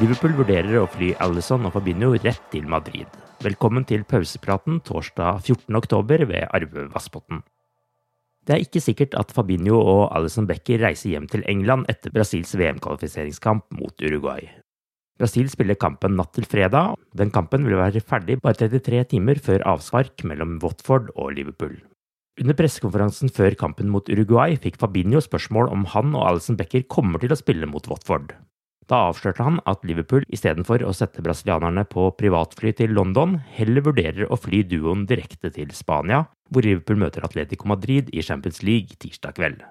Liverpool vurderer å fly Alison og Fabinho rett til Madrid. Velkommen til pausepraten torsdag 14.10 ved Arve Vassbotn. Det er ikke sikkert at Fabinho og Alison Becker reiser hjem til England etter Brasils VM-kvalifiseringskamp mot Uruguay. Brasil spiller kampen natt til fredag. Den kampen vil være ferdig bare 33 timer før avspark mellom Watford og Liverpool. Under pressekonferansen før kampen mot Uruguay fikk Fabinho spørsmål om han og Alison Becker kommer til å spille mot Watford. Da avslørte han at Liverpool istedenfor å sette brasilianerne på privatfly til London, heller vurderer å fly duoen direkte til Spania, hvor Liverpool møter Atletico Madrid i Champions League tirsdag kveld.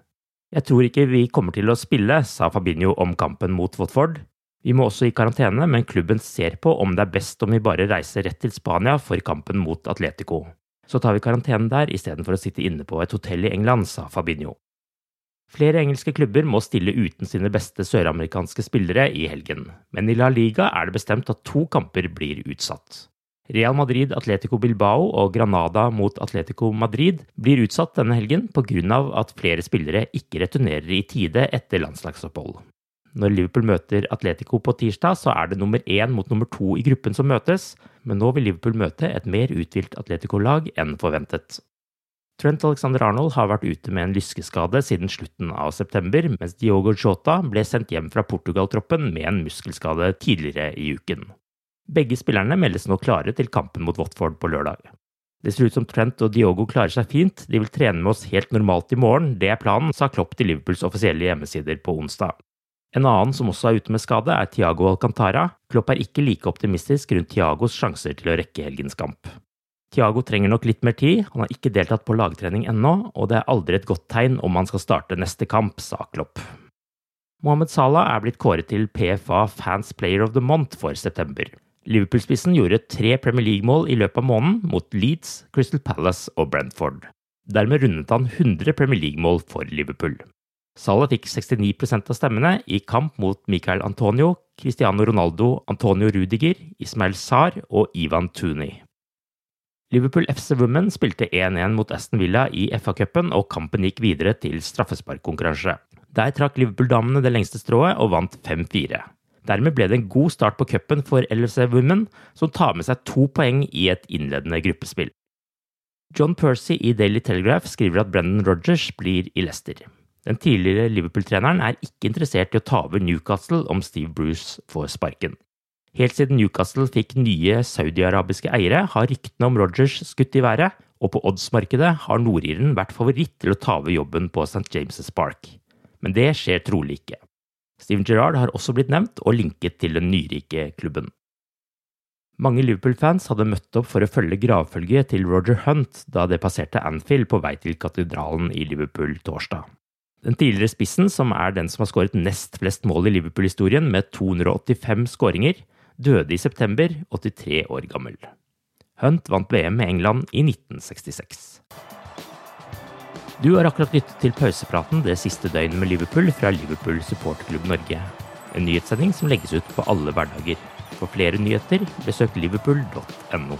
Jeg tror ikke vi kommer til å spille, sa Fabinho om kampen mot Watford. Vi må også i karantene, men klubben ser på om det er best om vi bare reiser rett til Spania for kampen mot Atletico. Så tar vi karantenen der istedenfor å sitte inne på et hotell i England, sa Fabinho. Flere engelske klubber må stille uten sine beste søramerikanske spillere i helgen, men i La Liga er det bestemt at to kamper blir utsatt. Real Madrid Atletico Bilbao og Granada mot Atletico Madrid blir utsatt denne helgen pga. at flere spillere ikke returnerer i tide etter landslagsopphold. Når Liverpool møter Atletico på tirsdag, så er det nummer én mot nummer to i gruppen som møtes, men nå vil Liverpool møte et mer uthvilt Atletico-lag enn forventet. Trent Alexander Arnold har vært ute med en lyskeskade siden slutten av september, mens Diogo Jota ble sendt hjem fra Portugal-troppen med en muskelskade tidligere i uken. Begge spillerne meldes nå klare til kampen mot Watford på lørdag. Det ser ut som Trent og Diogo klarer seg fint, de vil trene med oss helt normalt i morgen, det er planen, sa Klopp til Liverpools offisielle hjemmesider på onsdag. En annen som også er ute med skade, er Tiago Alcantara. Klopp er ikke like optimistisk rundt Tiagos sjanser til å rekke helgens kamp. Tiago trenger nok litt mer tid, han har ikke deltatt på lagtrening ennå, og det er aldri et godt tegn om han skal starte neste kamp, sa Klopp. Mohammed Salah er blitt kåret til PFA Fans Player of the Month for september. Liverpool-spissen gjorde tre Premier League-mål i løpet av måneden mot Leeds, Crystal Palace og Brentford. Dermed rundet han 100 Premier League-mål for Liverpool. Salah fikk 69% av stemmene i kamp mot Michael Antonio, Cristiano Ronaldo, Antonio Rudiger, Ismail Sar og Ivan Tooney. Liverpool FC Women spilte 1-1 mot Aston Villa i FA-cupen, og kampen gikk videre til straffesparkkonkurranse. Der trakk Liverpool-damene det lengste strået og vant 5-4. Dermed ble det en god start på cupen for LFC Women, som tar med seg to poeng i et innledende gruppespill. John Percy i Daily Telegraph skriver at Brendan Rogers blir i Leicester. Den tidligere Liverpool-treneren er ikke interessert i å ta over Newcastle om Steve Bruce får sparken. Helt siden Newcastle fikk nye saudiarabiske eiere, har ryktene om Rogers skutt i været, og på oddsmarkedet har nordiren vært favoritt til å ta over jobben på St. James' Park. Men det skjer trolig ikke. Steven Gerrard har også blitt nevnt og linket til den nyrike klubben. Mange Liverpool-fans hadde møtt opp for å følge gravfølget til Roger Hunt da det passerte Anfield på vei til katedralen i Liverpool torsdag. Den tidligere spissen, som er den som har skåret nest flest mål i Liverpool-historien, med 285 skåringer, døde i september, 83 år gammel. Hunt vant VM med England i 1966. Du har akkurat lyttet til pausepraten det siste døgnet med Liverpool fra Liverpool supporterklubb Norge. En nyhetssending som legges ut på alle hverdager. For flere nyheter, besøk liverpool.no.